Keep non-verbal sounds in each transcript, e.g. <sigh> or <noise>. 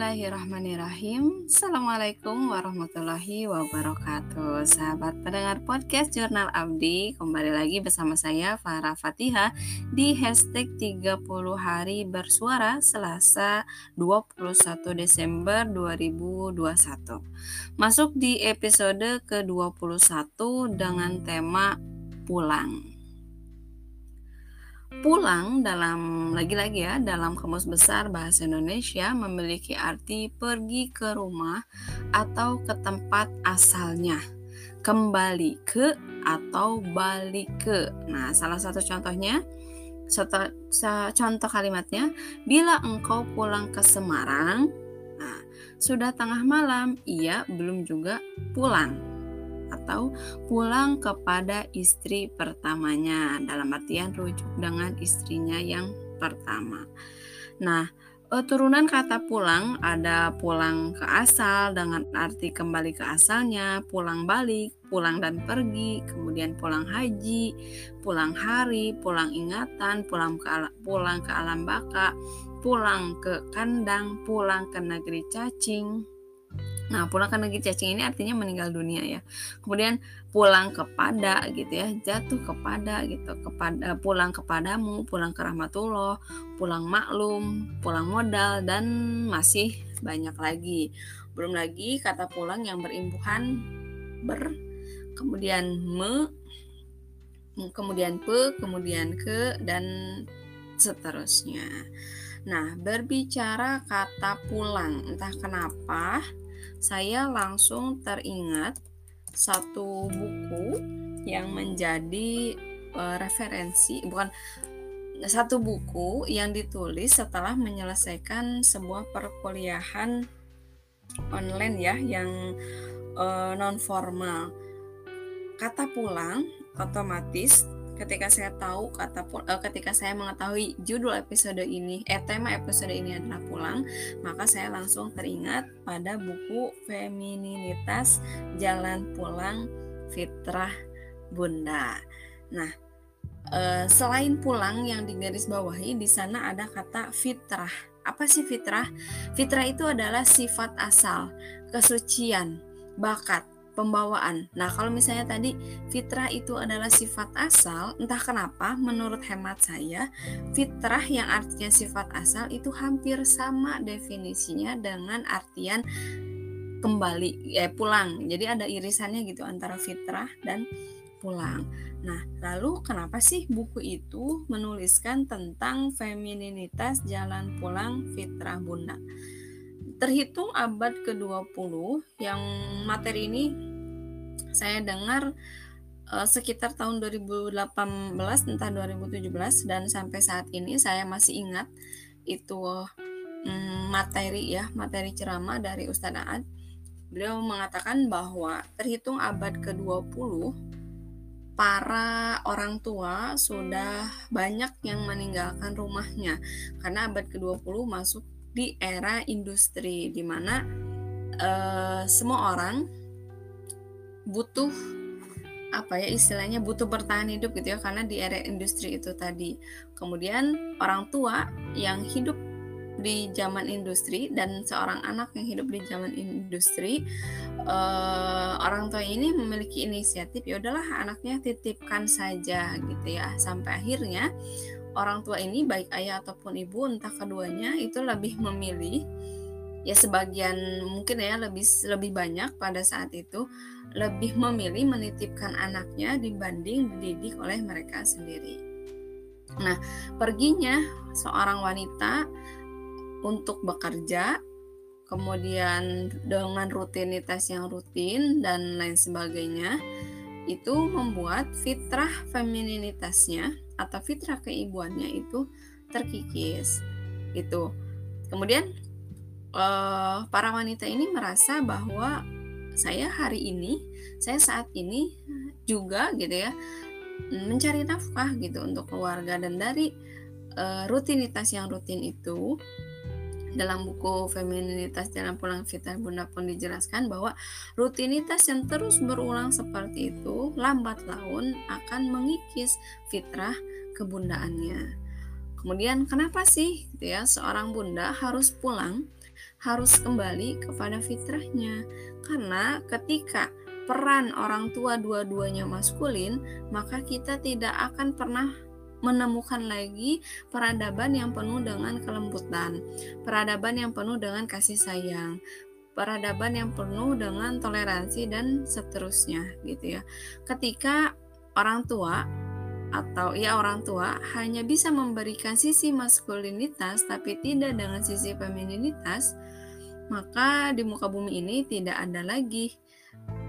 Bismillahirrahmanirrahim. Assalamualaikum warahmatullahi wabarakatuh. Sahabat pendengar podcast Jurnal Abdi Kembali lagi bersama saya Farah Fatihah Di hashtag 30 hari bersuara Selasa 21 Desember 2021 Masuk di episode ke-21 dengan tema pulang Pulang dalam lagi-lagi ya dalam kamus besar bahasa Indonesia memiliki arti pergi ke rumah atau ke tempat asalnya, kembali ke atau balik ke. Nah, salah satu contohnya contoh kalimatnya bila engkau pulang ke Semarang, nah, sudah tengah malam, ia belum juga pulang atau pulang kepada istri pertamanya dalam artian rujuk dengan istrinya yang pertama. Nah, eh, turunan kata pulang ada pulang ke asal dengan arti kembali ke asalnya, pulang balik, pulang dan pergi, kemudian pulang haji, pulang hari, pulang ingatan, pulang ke pulang ke alam baka, pulang ke kandang, pulang ke negeri cacing, Nah, pulang ke negeri cacing ini artinya meninggal dunia ya. Kemudian pulang kepada gitu ya, jatuh kepada gitu, kepada pulang kepadamu, pulang ke rahmatullah, pulang maklum, pulang modal dan masih banyak lagi. Belum lagi kata pulang yang berimbuhan ber kemudian me kemudian pe, kemudian ke dan seterusnya. Nah, berbicara kata pulang, entah kenapa saya langsung teringat satu buku yang menjadi uh, referensi bukan satu buku yang ditulis setelah menyelesaikan sebuah perkuliahan online ya yang uh, non formal. Kata pulang otomatis ketika saya tahu kata uh, ketika saya mengetahui judul episode ini eh tema episode ini adalah pulang maka saya langsung teringat pada buku femininitas jalan pulang fitrah bunda. Nah uh, selain pulang yang digaris bawahi di sana ada kata fitrah. Apa sih fitrah? Fitrah itu adalah sifat asal kesucian bakat pembawaan. Nah, kalau misalnya tadi fitrah itu adalah sifat asal, entah kenapa menurut hemat saya, fitrah yang artinya sifat asal itu hampir sama definisinya dengan artian kembali ya pulang. Jadi ada irisannya gitu antara fitrah dan pulang. Nah, lalu kenapa sih buku itu menuliskan tentang femininitas jalan pulang fitrah bunda? Terhitung abad ke-20 yang materi ini saya dengar uh, sekitar tahun 2018 entah 2017 dan sampai saat ini saya masih ingat itu um, materi ya materi ceramah dari Ustadz Aad. Beliau mengatakan bahwa terhitung abad ke-20 para orang tua sudah banyak yang meninggalkan rumahnya. Karena abad ke-20 masuk di era industri di mana uh, semua orang butuh apa ya istilahnya butuh bertahan hidup gitu ya karena di era industri itu tadi. Kemudian orang tua yang hidup di zaman industri dan seorang anak yang hidup di zaman industri uh, orang tua ini memiliki inisiatif ya udahlah anaknya titipkan saja gitu ya sampai akhirnya orang tua ini baik ayah ataupun ibu entah keduanya itu lebih memilih ya sebagian mungkin ya lebih lebih banyak pada saat itu lebih memilih menitipkan anaknya dibanding dididik oleh mereka sendiri. Nah, perginya seorang wanita untuk bekerja, kemudian dengan rutinitas yang rutin dan lain sebagainya, itu membuat fitrah femininitasnya atau fitrah keibuannya itu terkikis. Itu. Kemudian eh, para wanita ini merasa bahwa saya hari ini, saya saat ini juga gitu ya mencari nafkah gitu untuk keluarga dan dari uh, rutinitas yang rutin itu dalam buku Femininitas Jalan Pulang Fitrah Bunda pun dijelaskan bahwa rutinitas yang terus berulang seperti itu lambat laun akan mengikis fitrah kebundaannya. Kemudian kenapa sih gitu ya seorang bunda harus pulang harus kembali kepada fitrahnya karena ketika peran orang tua dua-duanya maskulin maka kita tidak akan pernah menemukan lagi peradaban yang penuh dengan kelembutan peradaban yang penuh dengan kasih sayang peradaban yang penuh dengan toleransi dan seterusnya gitu ya. Ketika orang tua atau ya orang tua hanya bisa memberikan sisi maskulinitas tapi tidak dengan sisi femininitas, maka di muka bumi ini tidak ada lagi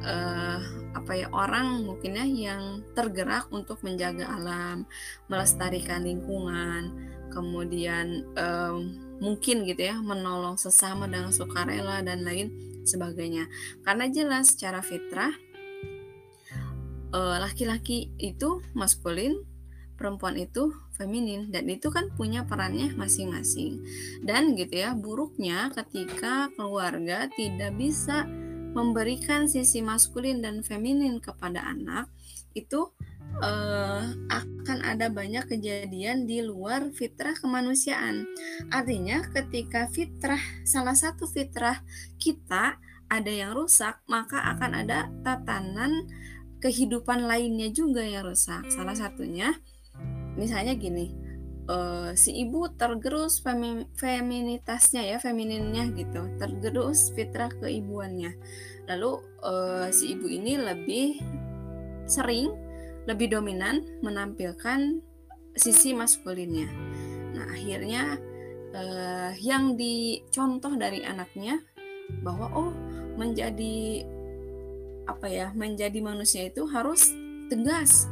uh, apa ya orang mungkin ya yang tergerak untuk menjaga alam, melestarikan lingkungan, kemudian um, mungkin gitu ya menolong sesama dengan sukarela dan lain sebagainya. Karena jelas secara fitrah Eh, laki-laki uh, itu maskulin, perempuan itu feminin dan itu kan punya perannya masing-masing. Dan gitu ya, buruknya ketika keluarga tidak bisa memberikan sisi maskulin dan feminin kepada anak, itu uh, akan ada banyak kejadian di luar fitrah kemanusiaan. Artinya, ketika fitrah salah satu fitrah kita ada yang rusak, maka akan ada tatanan kehidupan lainnya juga yang rusak. Salah satunya, misalnya gini, uh, si ibu tergerus femi feminitasnya ya, femininnya gitu, tergerus fitrah keibuannya. Lalu uh, si ibu ini lebih sering, lebih dominan menampilkan sisi maskulinnya. Nah akhirnya uh, yang dicontoh dari anaknya bahwa oh menjadi apa ya menjadi manusia itu harus tegas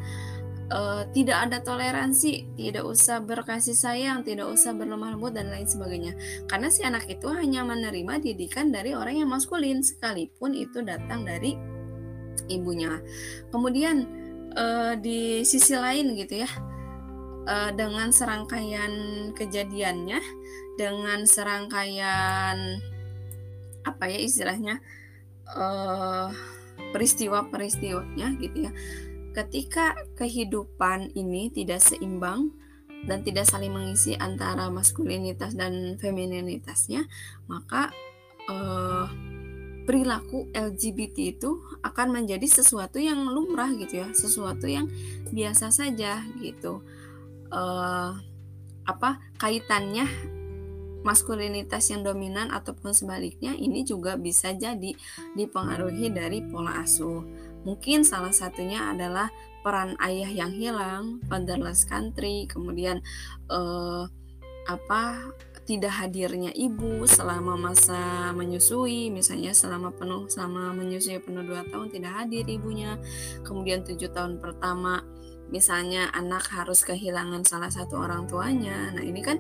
uh, tidak ada toleransi tidak usah berkasih sayang tidak usah berlemah lembut dan lain sebagainya karena si anak itu hanya menerima didikan dari orang yang maskulin sekalipun itu datang dari ibunya kemudian uh, di sisi lain gitu ya uh, dengan serangkaian kejadiannya dengan serangkaian apa ya istilahnya uh, peristiwa-peristiwanya gitu ya. Ketika kehidupan ini tidak seimbang dan tidak saling mengisi antara maskulinitas dan femininitasnya, maka eh, perilaku LGBT itu akan menjadi sesuatu yang lumrah gitu ya, sesuatu yang biasa saja gitu. Eh, apa kaitannya maskulinitas yang dominan ataupun sebaliknya ini juga bisa jadi dipengaruhi dari pola asuh. Mungkin salah satunya adalah peran ayah yang hilang, fatherless country, kemudian eh, apa tidak hadirnya ibu selama masa menyusui, misalnya selama penuh selama menyusui penuh dua tahun tidak hadir ibunya, kemudian tujuh tahun pertama misalnya anak harus kehilangan salah satu orang tuanya. Nah, ini kan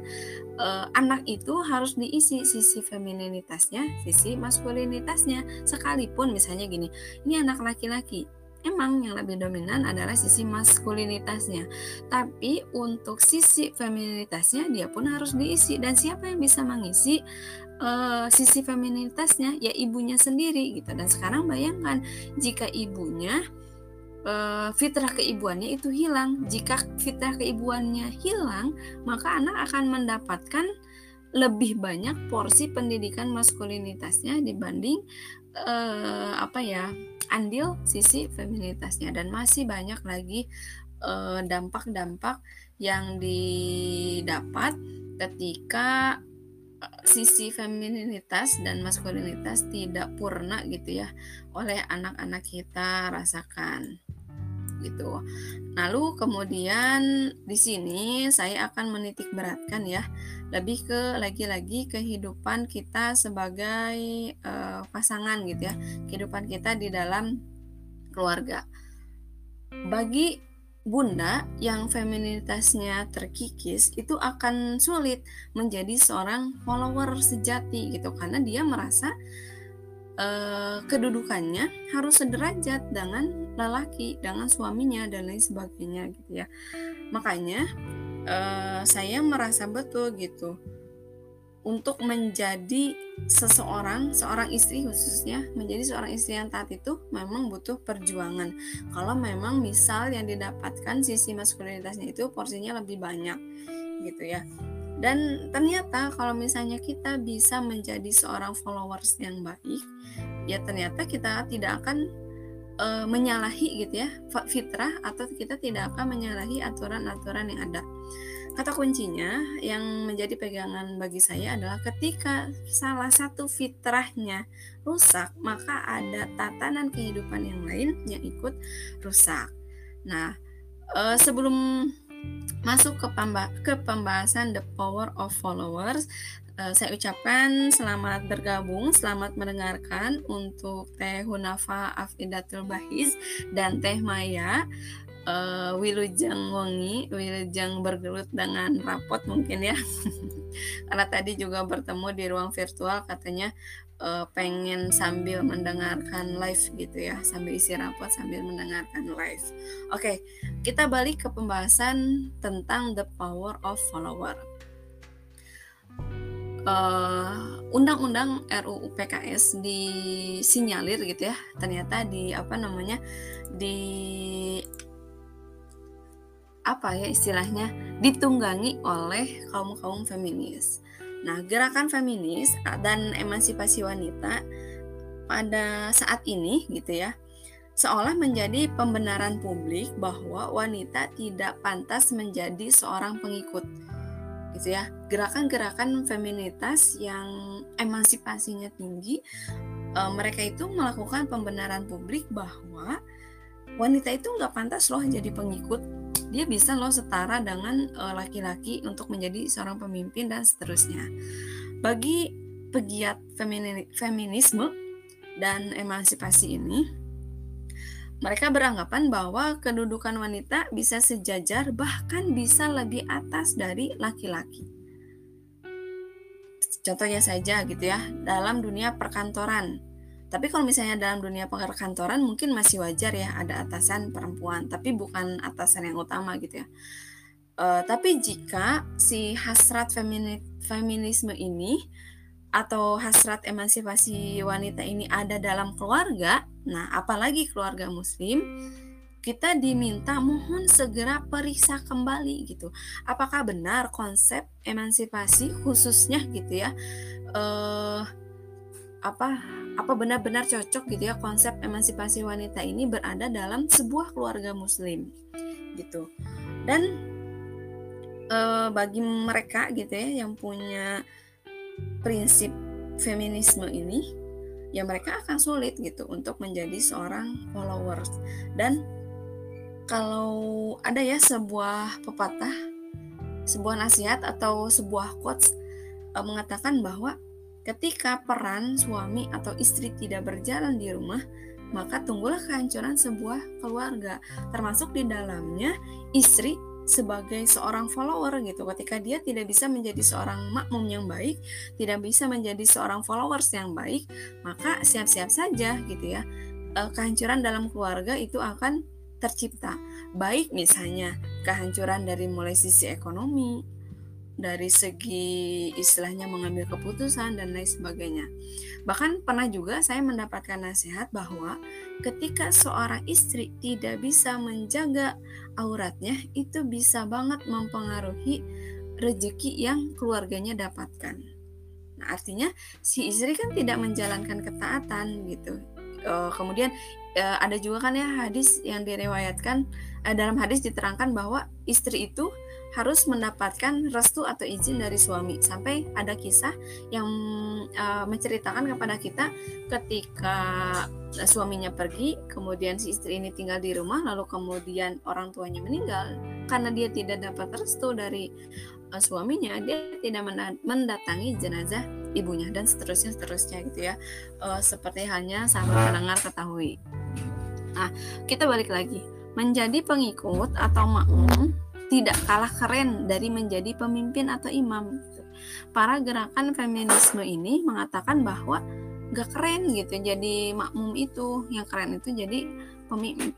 eh, anak itu harus diisi sisi femininitasnya, sisi maskulinitasnya. Sekalipun misalnya gini, ini anak laki-laki. Emang yang lebih dominan adalah sisi maskulinitasnya. Tapi untuk sisi femininitasnya dia pun harus diisi dan siapa yang bisa mengisi uh, sisi femininitasnya ya ibunya sendiri gitu. Dan sekarang bayangkan jika ibunya uh, fitrah keibuannya itu hilang. Jika fitrah keibuannya hilang, maka anak akan mendapatkan lebih banyak porsi pendidikan maskulinitasnya dibanding uh, apa ya andil sisi feminitasnya dan masih banyak lagi dampak-dampak uh, yang didapat ketika sisi femininitas dan maskulinitas tidak purna gitu ya oleh anak-anak kita rasakan gitu. Lalu kemudian di sini saya akan menitik beratkan ya lebih ke lagi-lagi kehidupan kita sebagai uh, pasangan gitu ya, kehidupan kita di dalam keluarga. Bagi bunda yang feminitasnya terkikis itu akan sulit menjadi seorang follower sejati gitu karena dia merasa uh, kedudukannya harus sederajat dengan lelaki, dengan suaminya dan lain sebagainya gitu ya. Makanya uh, saya merasa betul gitu untuk menjadi seseorang, seorang istri khususnya, menjadi seorang istri yang taat itu memang butuh perjuangan. Kalau memang misal yang didapatkan sisi maskulinitasnya itu porsinya lebih banyak gitu ya. Dan ternyata kalau misalnya kita bisa menjadi seorang followers yang baik ya ternyata kita tidak akan e, menyalahi gitu ya fitrah atau kita tidak akan menyalahi aturan-aturan yang ada. Kata kuncinya yang menjadi pegangan bagi saya adalah ketika salah satu fitrahnya rusak maka ada tatanan kehidupan yang lain yang ikut rusak. Nah e, sebelum masuk ke, pemba ke pembahasan the power of followers. Uh, saya ucapkan selamat bergabung, selamat mendengarkan untuk Teh Hunafa Afidatul Bahiz dan Teh Maya uh, Wilujeng Wangi, Wilujeng bergelut dengan rapot mungkin ya. <laughs> Karena tadi juga bertemu di ruang virtual katanya uh, pengen sambil mendengarkan live gitu ya sambil isi rapot sambil mendengarkan live. Oke okay, kita balik ke pembahasan tentang the power of follower. Uh, undang-undang RUU PKS disinyalir gitu ya ternyata di apa namanya di apa ya istilahnya ditunggangi oleh kaum kaum feminis Nah, gerakan feminis dan emansipasi wanita pada saat ini gitu ya, seolah menjadi pembenaran publik bahwa wanita tidak pantas menjadi seorang pengikut. Gitu ya. Gerakan-gerakan feminitas yang emansipasinya tinggi, e, mereka itu melakukan pembenaran publik bahwa wanita itu nggak pantas loh jadi pengikut dia bisa loh setara dengan eh, laki-laki uh, untuk menjadi seorang pemimpin dan seterusnya. Bagi pegiat femini feminisme dan emansipasi ini, mereka beranggapan bahwa kedudukan wanita bisa sejajar bahkan bisa lebih atas dari laki-laki. Contohnya saja gitu ya, dalam dunia perkantoran tapi kalau misalnya dalam dunia perkantoran mungkin masih wajar ya ada atasan perempuan, tapi bukan atasan yang utama gitu ya. Uh, tapi jika si hasrat femini, feminisme ini atau hasrat emansipasi wanita ini ada dalam keluarga, nah apalagi keluarga muslim, kita diminta mohon segera periksa kembali gitu. Apakah benar konsep emansipasi khususnya gitu ya? Uh, apa apa benar-benar cocok gitu ya konsep emansipasi wanita ini berada dalam sebuah keluarga muslim gitu. Dan e, bagi mereka gitu ya yang punya prinsip feminisme ini ya mereka akan sulit gitu untuk menjadi seorang followers. Dan kalau ada ya sebuah pepatah sebuah nasihat atau sebuah quotes e, mengatakan bahwa Ketika peran suami atau istri tidak berjalan di rumah, maka tunggulah kehancuran sebuah keluarga, termasuk di dalamnya istri sebagai seorang follower gitu. Ketika dia tidak bisa menjadi seorang makmum yang baik, tidak bisa menjadi seorang followers yang baik, maka siap-siap saja gitu ya. Eh, kehancuran dalam keluarga itu akan tercipta. Baik misalnya kehancuran dari mulai sisi ekonomi, dari segi istilahnya mengambil keputusan dan lain sebagainya. Bahkan pernah juga saya mendapatkan nasihat bahwa ketika seorang istri tidak bisa menjaga auratnya itu bisa banget mempengaruhi rezeki yang keluarganya dapatkan. Nah, artinya si istri kan tidak menjalankan ketaatan gitu. Uh, kemudian uh, ada juga kan ya hadis yang direwayatkan uh, dalam hadis diterangkan bahwa istri itu harus mendapatkan restu atau izin dari suami. Sampai ada kisah yang uh, menceritakan kepada kita ketika suaminya pergi kemudian si istri ini tinggal di rumah lalu kemudian orang tuanya meninggal. Karena dia tidak dapat restu dari uh, suaminya dia tidak mendatangi jenazah ibunya dan seterusnya seterusnya gitu ya. Uh, seperti halnya sahabat pendengar ketahui. Nah kita balik lagi. Menjadi pengikut atau makmum tidak kalah keren dari menjadi pemimpin atau imam. Para gerakan feminisme ini mengatakan bahwa gak keren gitu jadi makmum itu, yang keren itu jadi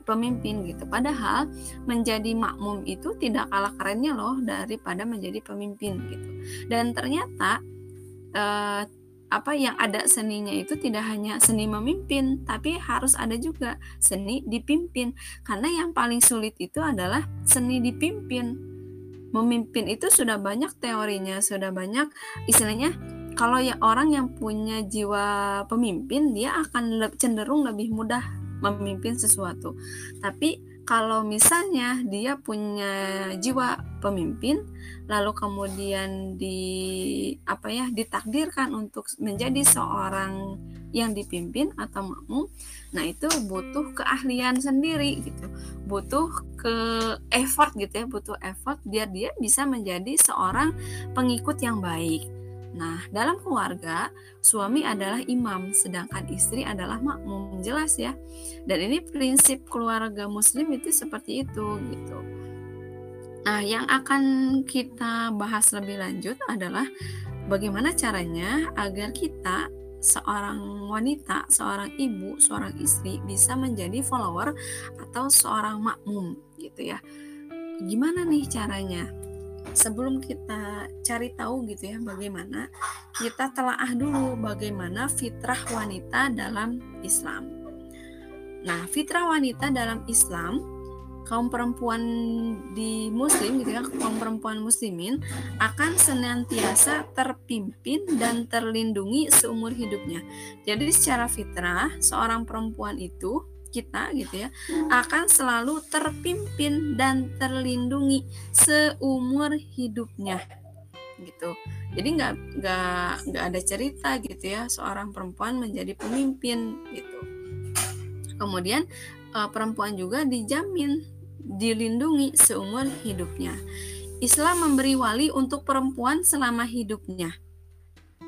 pemimpin gitu. Padahal menjadi makmum itu tidak kalah kerennya loh daripada menjadi pemimpin gitu. Dan ternyata eh, apa yang ada seninya itu tidak hanya seni memimpin, tapi harus ada juga seni dipimpin. Karena yang paling sulit itu adalah seni dipimpin. memimpin itu sudah banyak teorinya, sudah banyak istilahnya kalau ya orang yang punya jiwa pemimpin dia akan cenderung lebih mudah memimpin sesuatu. Tapi kalau misalnya dia punya jiwa pemimpin lalu kemudian di apa ya ditakdirkan untuk menjadi seorang yang dipimpin atau makmum nah itu butuh keahlian sendiri gitu. Butuh ke effort gitu ya butuh effort biar dia bisa menjadi seorang pengikut yang baik Nah, dalam keluarga, suami adalah imam, sedangkan istri adalah makmum. Jelas ya. Dan ini prinsip keluarga muslim itu seperti itu gitu. Nah, yang akan kita bahas lebih lanjut adalah bagaimana caranya agar kita seorang wanita, seorang ibu, seorang istri bisa menjadi follower atau seorang makmum gitu ya. Gimana nih caranya? Sebelum kita cari tahu gitu ya bagaimana kita telaah dulu bagaimana fitrah wanita dalam Islam. Nah, fitrah wanita dalam Islam kaum perempuan di muslim gitu ya, kaum perempuan muslimin akan senantiasa terpimpin dan terlindungi seumur hidupnya. Jadi secara fitrah seorang perempuan itu kita gitu ya akan selalu terpimpin dan terlindungi seumur hidupnya gitu. Jadi nggak nggak nggak ada cerita gitu ya seorang perempuan menjadi pemimpin gitu. Kemudian eh, perempuan juga dijamin dilindungi seumur hidupnya. Islam memberi wali untuk perempuan selama hidupnya.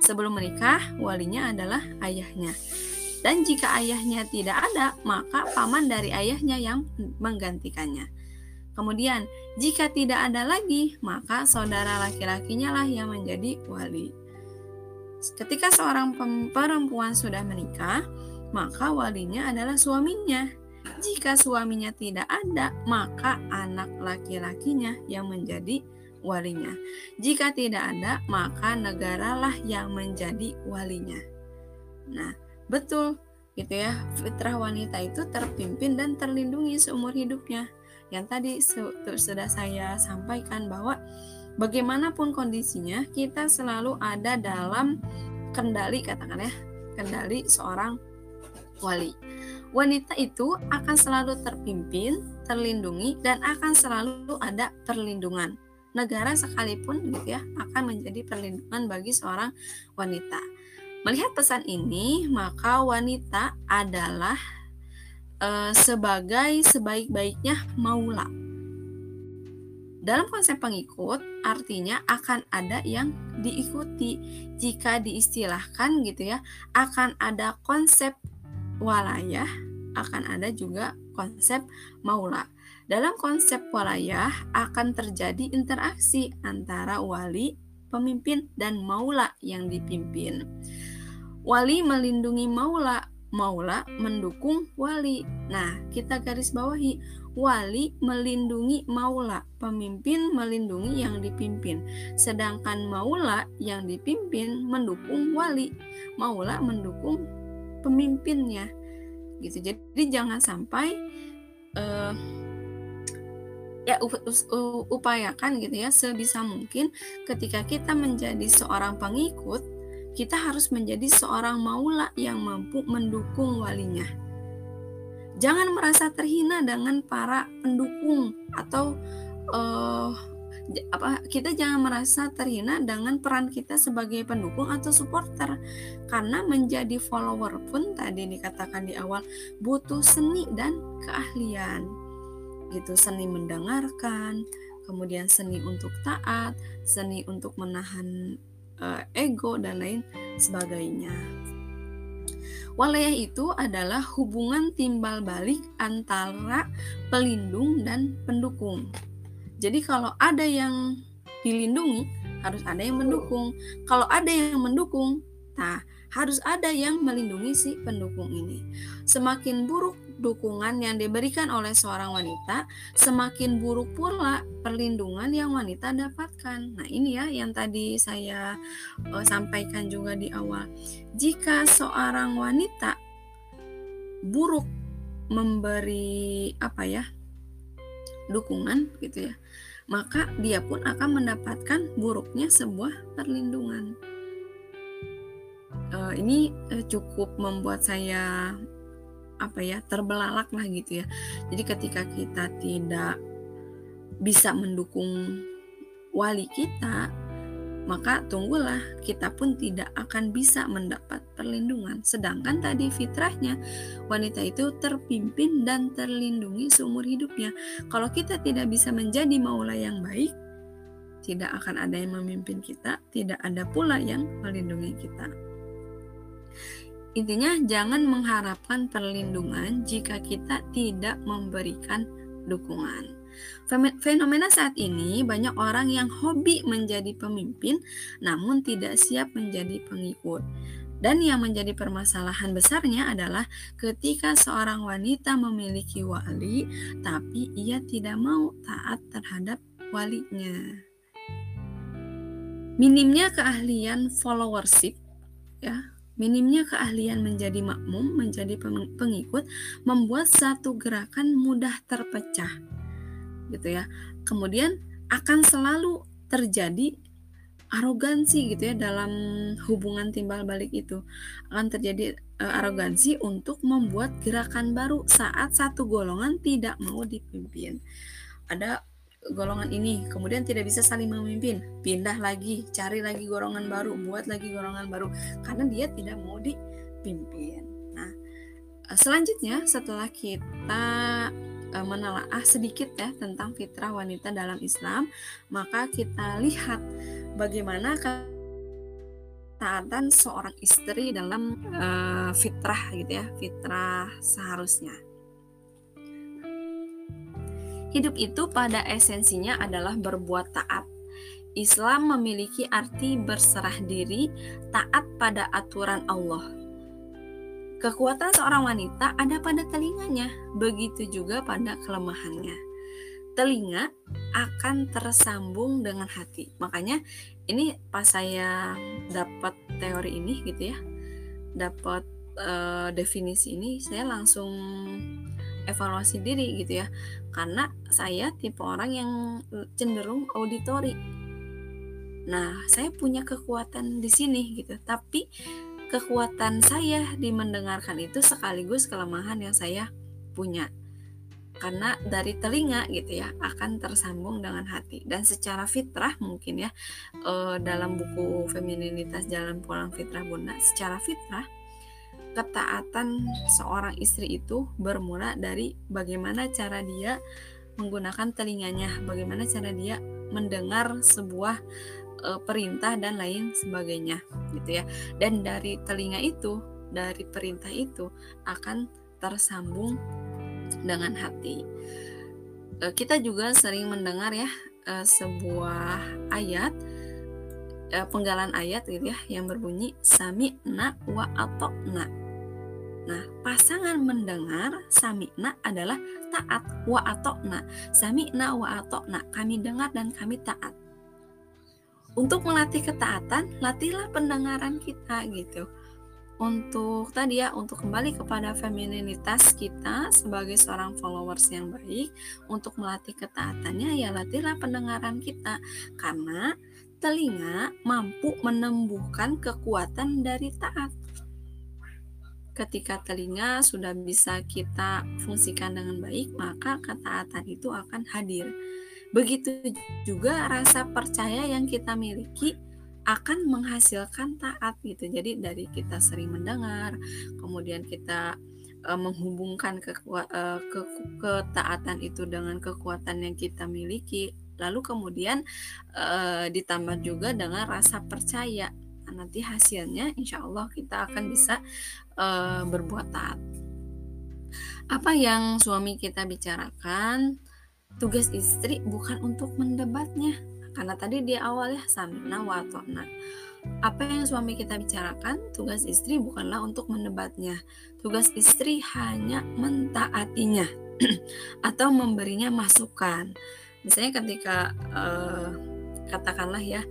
Sebelum menikah walinya adalah ayahnya dan jika ayahnya tidak ada, maka paman dari ayahnya yang menggantikannya. Kemudian, jika tidak ada lagi, maka saudara laki-lakinya lah yang menjadi wali. Ketika seorang perempuan sudah menikah, maka walinya adalah suaminya. Jika suaminya tidak ada, maka anak laki-lakinya yang menjadi walinya. Jika tidak ada, maka negaralah yang menjadi walinya. Nah, Betul, gitu ya. Fitrah wanita itu terpimpin dan terlindungi seumur hidupnya. Yang tadi sudah saya sampaikan bahwa bagaimanapun kondisinya, kita selalu ada dalam kendali katakan ya, kendali seorang wali. Wanita itu akan selalu terpimpin, terlindungi dan akan selalu ada perlindungan. Negara sekalipun gitu ya akan menjadi perlindungan bagi seorang wanita. Melihat pesan ini, maka wanita adalah e, sebagai sebaik-baiknya maula. Dalam konsep pengikut, artinya akan ada yang diikuti. Jika diistilahkan gitu ya, akan ada konsep walayah, akan ada juga konsep maula. Dalam konsep walayah akan terjadi interaksi antara wali, pemimpin, dan maula yang dipimpin. Wali melindungi maula, maula mendukung wali. Nah, kita garis bawahi, wali melindungi maula, pemimpin melindungi yang dipimpin. Sedangkan maula yang dipimpin mendukung wali, maula mendukung pemimpinnya. Gitu. Jadi jangan sampai uh, ya upayakan gitu ya sebisa mungkin ketika kita menjadi seorang pengikut kita harus menjadi seorang maula yang mampu mendukung walinya. Jangan merasa terhina dengan para pendukung atau uh, apa kita jangan merasa terhina dengan peran kita sebagai pendukung atau supporter karena menjadi follower pun tadi dikatakan di awal butuh seni dan keahlian gitu seni mendengarkan kemudian seni untuk taat seni untuk menahan uh, ego dan lain sebagainya. Walayah itu adalah hubungan timbal balik antara pelindung dan pendukung. Jadi kalau ada yang dilindungi, harus ada yang mendukung. Kalau ada yang mendukung, nah harus ada yang melindungi si pendukung ini. Semakin buruk dukungan yang diberikan oleh seorang wanita, semakin buruk pula perlindungan yang wanita dapatkan. Nah, ini ya yang tadi saya uh, sampaikan juga di awal. Jika seorang wanita buruk memberi apa ya? dukungan gitu ya. maka dia pun akan mendapatkan buruknya sebuah perlindungan. Uh, ini uh, cukup membuat saya apa ya terbelalak lah gitu ya. Jadi ketika kita tidak bisa mendukung wali kita, maka tunggulah kita pun tidak akan bisa mendapat perlindungan. Sedangkan tadi fitrahnya wanita itu terpimpin dan terlindungi seumur hidupnya. Kalau kita tidak bisa menjadi maula yang baik, tidak akan ada yang memimpin kita, tidak ada pula yang melindungi kita. Intinya jangan mengharapkan perlindungan jika kita tidak memberikan dukungan. Fenomena saat ini banyak orang yang hobi menjadi pemimpin namun tidak siap menjadi pengikut. Dan yang menjadi permasalahan besarnya adalah ketika seorang wanita memiliki wali tapi ia tidak mau taat terhadap walinya. Minimnya keahlian followership ya, minimnya keahlian menjadi makmum, menjadi pengikut membuat satu gerakan mudah terpecah gitu ya. Kemudian akan selalu terjadi arogansi gitu ya dalam hubungan timbal balik itu akan terjadi e, arogansi untuk membuat gerakan baru saat satu golongan tidak mau dipimpin ada golongan ini. Kemudian tidak bisa saling memimpin. Pindah lagi cari lagi golongan baru buat lagi golongan baru. Karena dia tidak mau dipimpin. Nah e, selanjutnya setelah kita E, menelaah sedikit ya tentang fitrah wanita dalam Islam, maka kita lihat bagaimana ketaatan seorang istri dalam uh, fitrah gitu ya, fitrah seharusnya. Hidup itu pada esensinya adalah berbuat taat. Islam memiliki arti berserah diri, taat pada aturan Allah Kekuatan seorang wanita ada pada telinganya, begitu juga pada kelemahannya. Telinga akan tersambung dengan hati. Makanya ini pas saya dapat teori ini gitu ya, dapat uh, definisi ini, saya langsung evaluasi diri gitu ya. Karena saya tipe orang yang cenderung auditori. Nah, saya punya kekuatan di sini gitu, tapi kekuatan saya di mendengarkan itu sekaligus kelemahan yang saya punya karena dari telinga gitu ya akan tersambung dengan hati dan secara fitrah mungkin ya eh, dalam buku femininitas jalan pulang fitrah bunda secara fitrah ketaatan seorang istri itu bermula dari bagaimana cara dia menggunakan telinganya bagaimana cara dia mendengar sebuah uh, perintah dan lain sebagainya gitu ya. Dan dari telinga itu dari perintah itu akan tersambung dengan hati. Uh, kita juga sering mendengar ya uh, sebuah ayat penggalan ayat gitu ya yang berbunyi sami na wa na Nah, pasangan mendengar sami'na adalah taat wa atokna. Sami'na wa atokna, kami dengar dan kami taat. Untuk melatih ketaatan, latihlah pendengaran kita gitu. Untuk tadi ya, untuk kembali kepada femininitas kita sebagai seorang followers yang baik, untuk melatih ketaatannya ya latihlah pendengaran kita karena telinga mampu menumbuhkan kekuatan dari taat. Ketika telinga sudah bisa kita fungsikan dengan baik, maka ketaatan itu akan hadir Begitu juga rasa percaya yang kita miliki akan menghasilkan taat gitu. Jadi dari kita sering mendengar, kemudian kita uh, menghubungkan ke, uh, ke ketaatan itu dengan kekuatan yang kita miliki, lalu kemudian uh, ditambah juga dengan rasa percaya. Nah, nanti hasilnya insya Allah kita akan bisa uh, berbuat taat. Apa yang suami kita bicarakan? tugas istri bukan untuk mendebatnya. Karena tadi di awal ya samina watona apa yang suami kita bicarakan? Tugas istri bukanlah untuk mendebatnya. Tugas istri hanya mentaatinya <clears throat> atau memberinya masukan. Misalnya ketika uh, katakanlah ya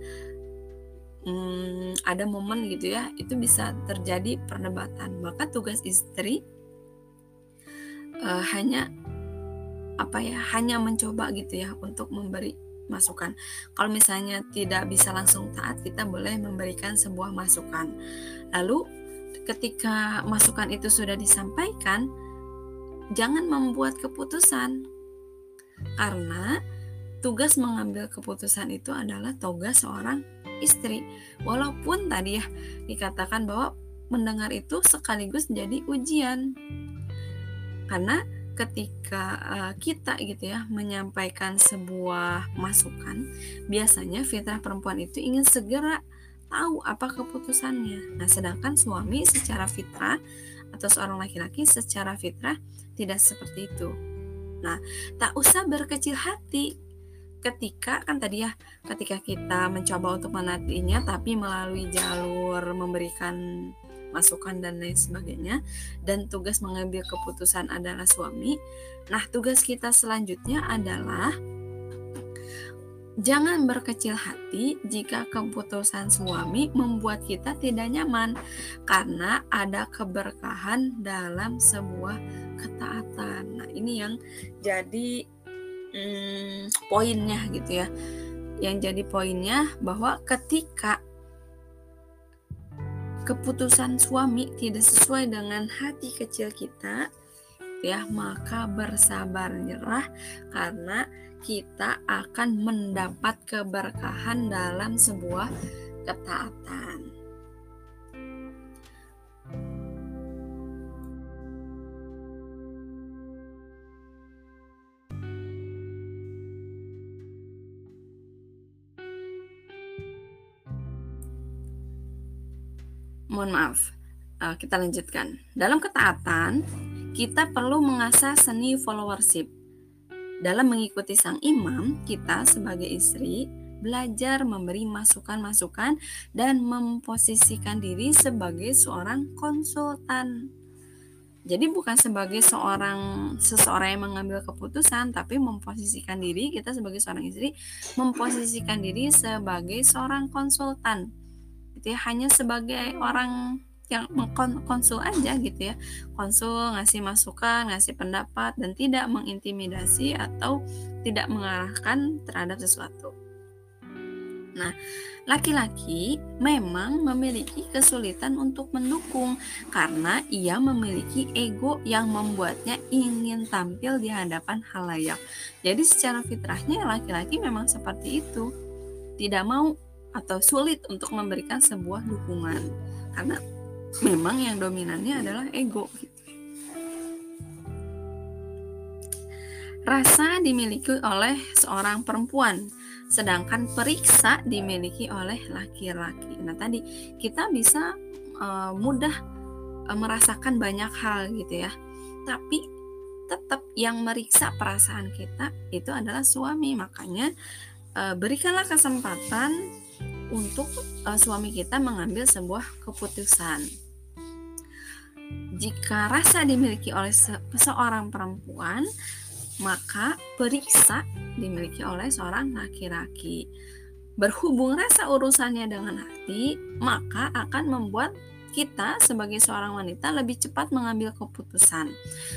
hmm, ada momen gitu ya itu bisa terjadi perdebatan maka tugas istri uh, hanya apa ya hanya mencoba gitu ya untuk memberi masukan. Kalau misalnya tidak bisa langsung taat, kita boleh memberikan sebuah masukan. Lalu ketika masukan itu sudah disampaikan, jangan membuat keputusan. Karena tugas mengambil keputusan itu adalah tugas seorang istri. Walaupun tadi ya dikatakan bahwa mendengar itu sekaligus jadi ujian. Karena ketika uh, kita gitu ya menyampaikan sebuah masukan, biasanya fitrah perempuan itu ingin segera tahu apa keputusannya. Nah, sedangkan suami secara fitrah atau seorang laki-laki secara fitrah tidak seperti itu. Nah, tak usah berkecil hati ketika kan tadi ya ketika kita mencoba untuk menatinya tapi melalui jalur memberikan masukan dan lain sebagainya dan tugas mengambil keputusan adalah suami. Nah, tugas kita selanjutnya adalah Jangan berkecil hati jika keputusan suami membuat kita tidak nyaman, karena ada keberkahan dalam sebuah ketaatan. Nah, ini yang jadi hmm, poinnya gitu ya. Yang jadi poinnya bahwa ketika keputusan suami tidak sesuai dengan hati kecil kita, ya maka bersabar nyerah karena kita akan mendapat keberkahan dalam sebuah ketaatan. Mohon maaf, uh, kita lanjutkan. Dalam ketaatan, kita perlu mengasah seni followership. Dalam mengikuti sang imam, kita sebagai istri belajar memberi masukan-masukan dan memposisikan diri sebagai seorang konsultan. Jadi bukan sebagai seorang seseorang yang mengambil keputusan, tapi memposisikan diri kita sebagai seorang istri, memposisikan diri sebagai seorang konsultan gitu ya hanya sebagai orang yang mengkonsul aja gitu ya konsul ngasih masukan ngasih pendapat dan tidak mengintimidasi atau tidak mengarahkan terhadap sesuatu nah laki-laki memang memiliki kesulitan untuk mendukung karena ia memiliki ego yang membuatnya ingin tampil di hadapan halayak. Jadi secara fitrahnya laki-laki memang seperti itu. Tidak mau atau sulit untuk memberikan sebuah dukungan karena memang yang dominannya adalah ego. Rasa dimiliki oleh seorang perempuan, sedangkan periksa dimiliki oleh laki-laki. Nah, tadi kita bisa uh, mudah uh, merasakan banyak hal gitu ya. Tapi tetap yang meriksa perasaan kita itu adalah suami. Makanya uh, berikanlah kesempatan untuk uh, suami kita mengambil sebuah keputusan. Jika rasa dimiliki oleh se seorang perempuan, maka periksa dimiliki oleh seorang laki-laki. Berhubung rasa urusannya dengan hati, maka akan membuat kita sebagai seorang wanita lebih cepat mengambil keputusan.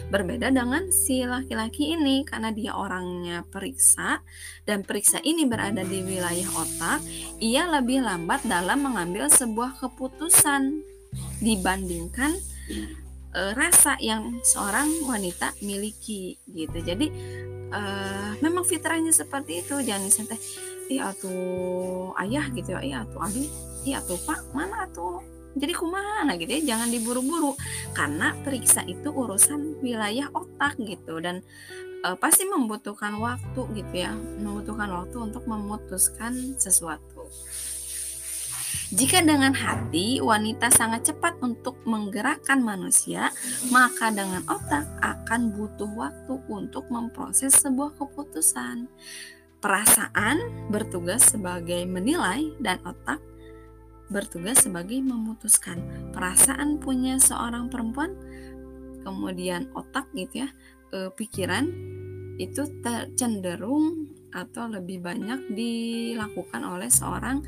Berbeda dengan si laki-laki ini karena dia orangnya periksa dan periksa ini berada di wilayah otak, ia lebih lambat dalam mengambil sebuah keputusan dibandingkan e, rasa yang seorang wanita miliki gitu. Jadi e, memang fitrahnya seperti itu. Jangan disantai, iya tuh ayah gitu ya, iya tuh abi, iya tuh pak, mana tuh jadi kumana gitu ya jangan diburu-buru. Karena periksa itu urusan wilayah otak gitu. Dan e, pasti membutuhkan waktu gitu ya. Membutuhkan waktu untuk memutuskan sesuatu. Jika dengan hati wanita sangat cepat untuk menggerakkan manusia, maka dengan otak akan butuh waktu untuk memproses sebuah keputusan. Perasaan bertugas sebagai menilai dan otak bertugas sebagai memutuskan perasaan punya seorang perempuan kemudian otak gitu ya e, pikiran itu cenderung atau lebih banyak dilakukan oleh seorang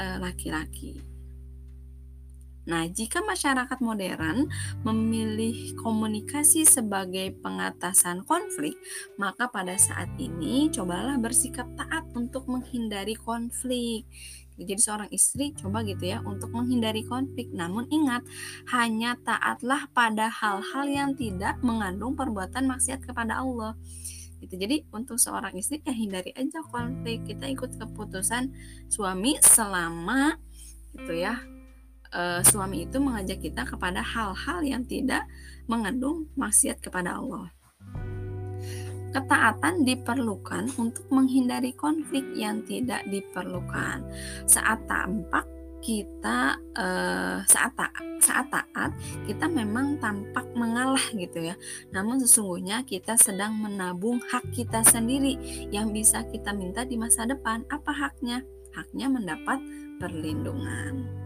e, laki-laki. Nah, jika masyarakat modern memilih komunikasi sebagai pengatasan konflik, maka pada saat ini cobalah bersikap taat untuk menghindari konflik. Jadi seorang istri coba gitu ya untuk menghindari konflik. Namun ingat, hanya taatlah pada hal-hal yang tidak mengandung perbuatan maksiat kepada Allah. Gitu. Jadi untuk seorang istri ya hindari aja konflik. Kita ikut keputusan suami selama gitu ya uh, suami itu mengajak kita kepada hal-hal yang tidak mengandung maksiat kepada Allah. Ketaatan diperlukan untuk menghindari konflik yang tidak diperlukan. Saat tampak kita uh, saat taat, saat taat kita memang tampak mengalah gitu ya. Namun sesungguhnya kita sedang menabung hak kita sendiri yang bisa kita minta di masa depan. Apa haknya? Haknya mendapat perlindungan.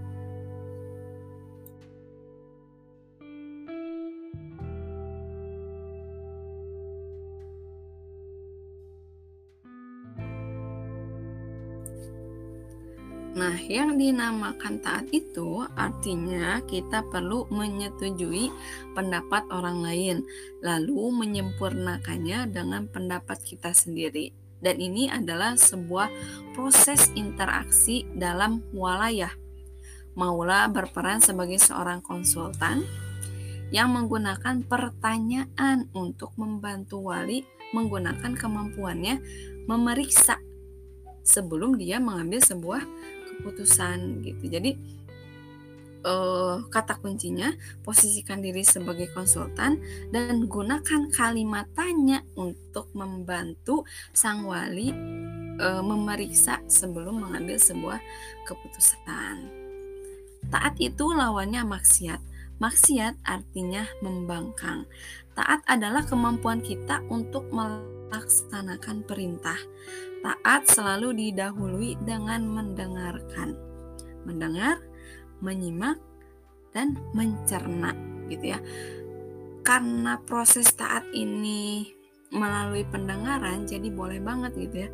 Nah, yang dinamakan taat itu artinya kita perlu menyetujui pendapat orang lain, lalu menyempurnakannya dengan pendapat kita sendiri. Dan ini adalah sebuah proses interaksi dalam walayah. Maula berperan sebagai seorang konsultan yang menggunakan pertanyaan untuk membantu wali menggunakan kemampuannya memeriksa sebelum dia mengambil sebuah keputusan gitu. Jadi uh, kata kuncinya posisikan diri sebagai konsultan dan gunakan kalimat tanya untuk membantu sang wali uh, memeriksa sebelum mengambil sebuah keputusan. Taat itu lawannya maksiat. Maksiat artinya membangkang. Taat adalah kemampuan kita untuk melaksanakan perintah Taat selalu didahului dengan mendengarkan. Mendengar, menyimak, dan mencerna gitu ya. Karena proses taat ini melalui pendengaran jadi boleh banget gitu ya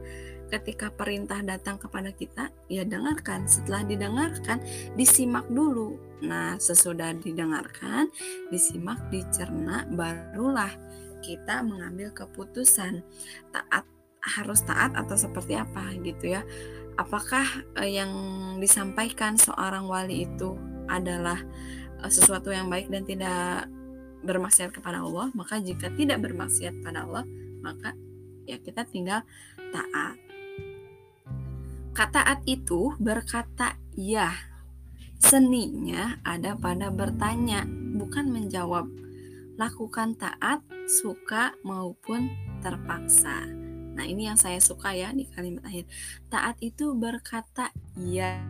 ketika perintah datang kepada kita, ya dengarkan. Setelah didengarkan, disimak dulu. Nah, sesudah didengarkan, disimak, dicerna, barulah kita mengambil keputusan. Taat harus taat atau seperti apa gitu ya. Apakah uh, yang disampaikan seorang wali itu adalah uh, sesuatu yang baik dan tidak bermaksiat kepada Allah? Maka jika tidak bermaksiat pada Allah maka ya kita tinggal taat. Kata taat itu berkata ya seninya ada pada bertanya bukan menjawab. Lakukan taat suka maupun terpaksa Nah, ini yang saya suka ya di kalimat akhir. Taat itu berkata ya.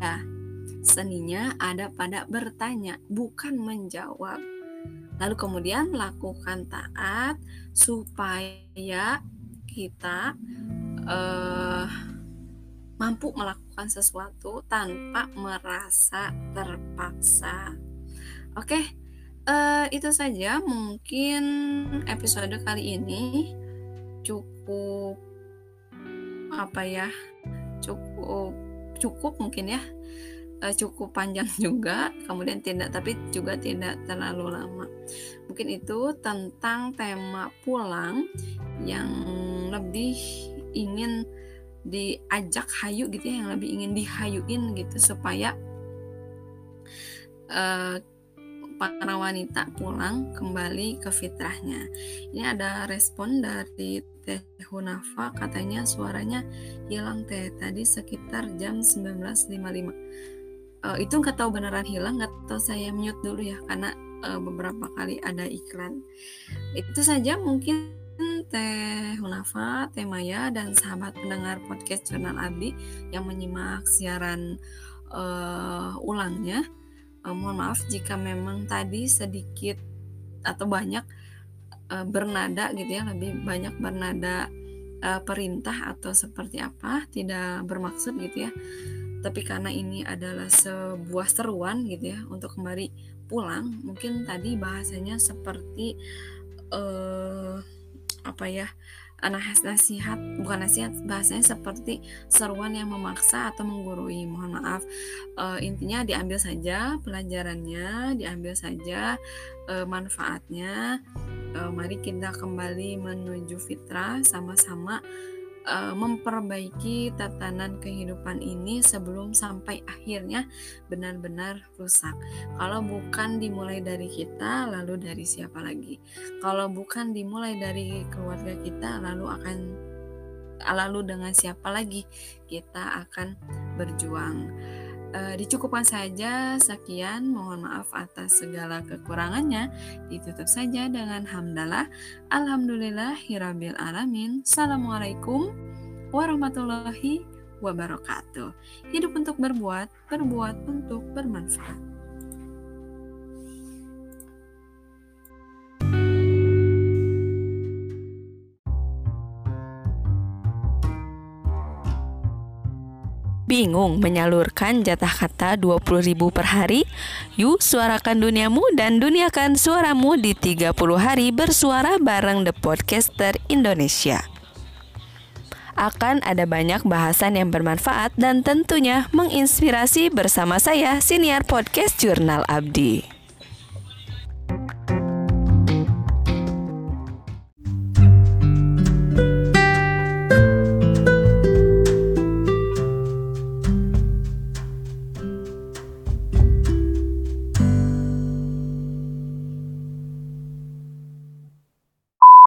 Seninya ada pada bertanya, bukan menjawab. Lalu kemudian lakukan taat supaya kita uh, mampu melakukan sesuatu tanpa merasa terpaksa. Oke, uh, itu saja mungkin episode kali ini cukup apa ya cukup cukup mungkin ya uh, cukup panjang <laughs> juga kemudian tidak tapi juga tidak terlalu lama. Mungkin itu tentang tema pulang yang lebih ingin diajak hayu gitu ya yang lebih ingin dihayuin gitu supaya uh, para wanita pulang kembali ke fitrahnya. Ini ada respon dari Teh Hunafa katanya suaranya hilang Teh tadi sekitar jam 19.55. Uh, itu nggak tahu beneran hilang nggak tahu saya mute dulu ya karena uh, beberapa kali ada iklan. Itu saja mungkin Teh Hunafa, Teh Maya dan sahabat pendengar podcast Jurnal Abdi yang menyimak siaran uh, ulangnya uh, mohon maaf jika memang tadi sedikit atau banyak uh, bernada gitu ya lebih banyak bernada uh, perintah atau seperti apa tidak bermaksud gitu ya. Tapi karena ini adalah sebuah seruan gitu ya untuk kembali pulang mungkin tadi bahasanya seperti uh, apa ya nasihat bukan nasihat bahasanya seperti seruan yang memaksa atau menggurui. Mohon maaf. E, intinya diambil saja pelajarannya diambil saja e, manfaatnya. E, mari kita kembali menuju fitrah sama-sama uh, memperbaiki tatanan kehidupan ini sebelum sampai akhirnya benar-benar rusak. Kalau bukan dimulai dari kita, lalu dari siapa lagi? Kalau bukan dimulai dari keluarga kita, lalu akan lalu dengan siapa lagi kita akan berjuang. Uh, dicukupkan saja sekian. Mohon maaf atas segala kekurangannya. Ditutup saja dengan hamdalah. Alhamdulillah hirabil alamin. Assalamualaikum warahmatullahi wabarakatuh. Hidup untuk berbuat berbuat untuk bermanfaat Bingung menyalurkan jatah kata 20.000 per hari? Yuk suarakan duniamu dan duniakan suaramu di 30 hari bersuara bareng The Podcaster Indonesia. Akan ada banyak bahasan yang bermanfaat dan tentunya menginspirasi bersama saya Siniar Podcast Jurnal Abdi.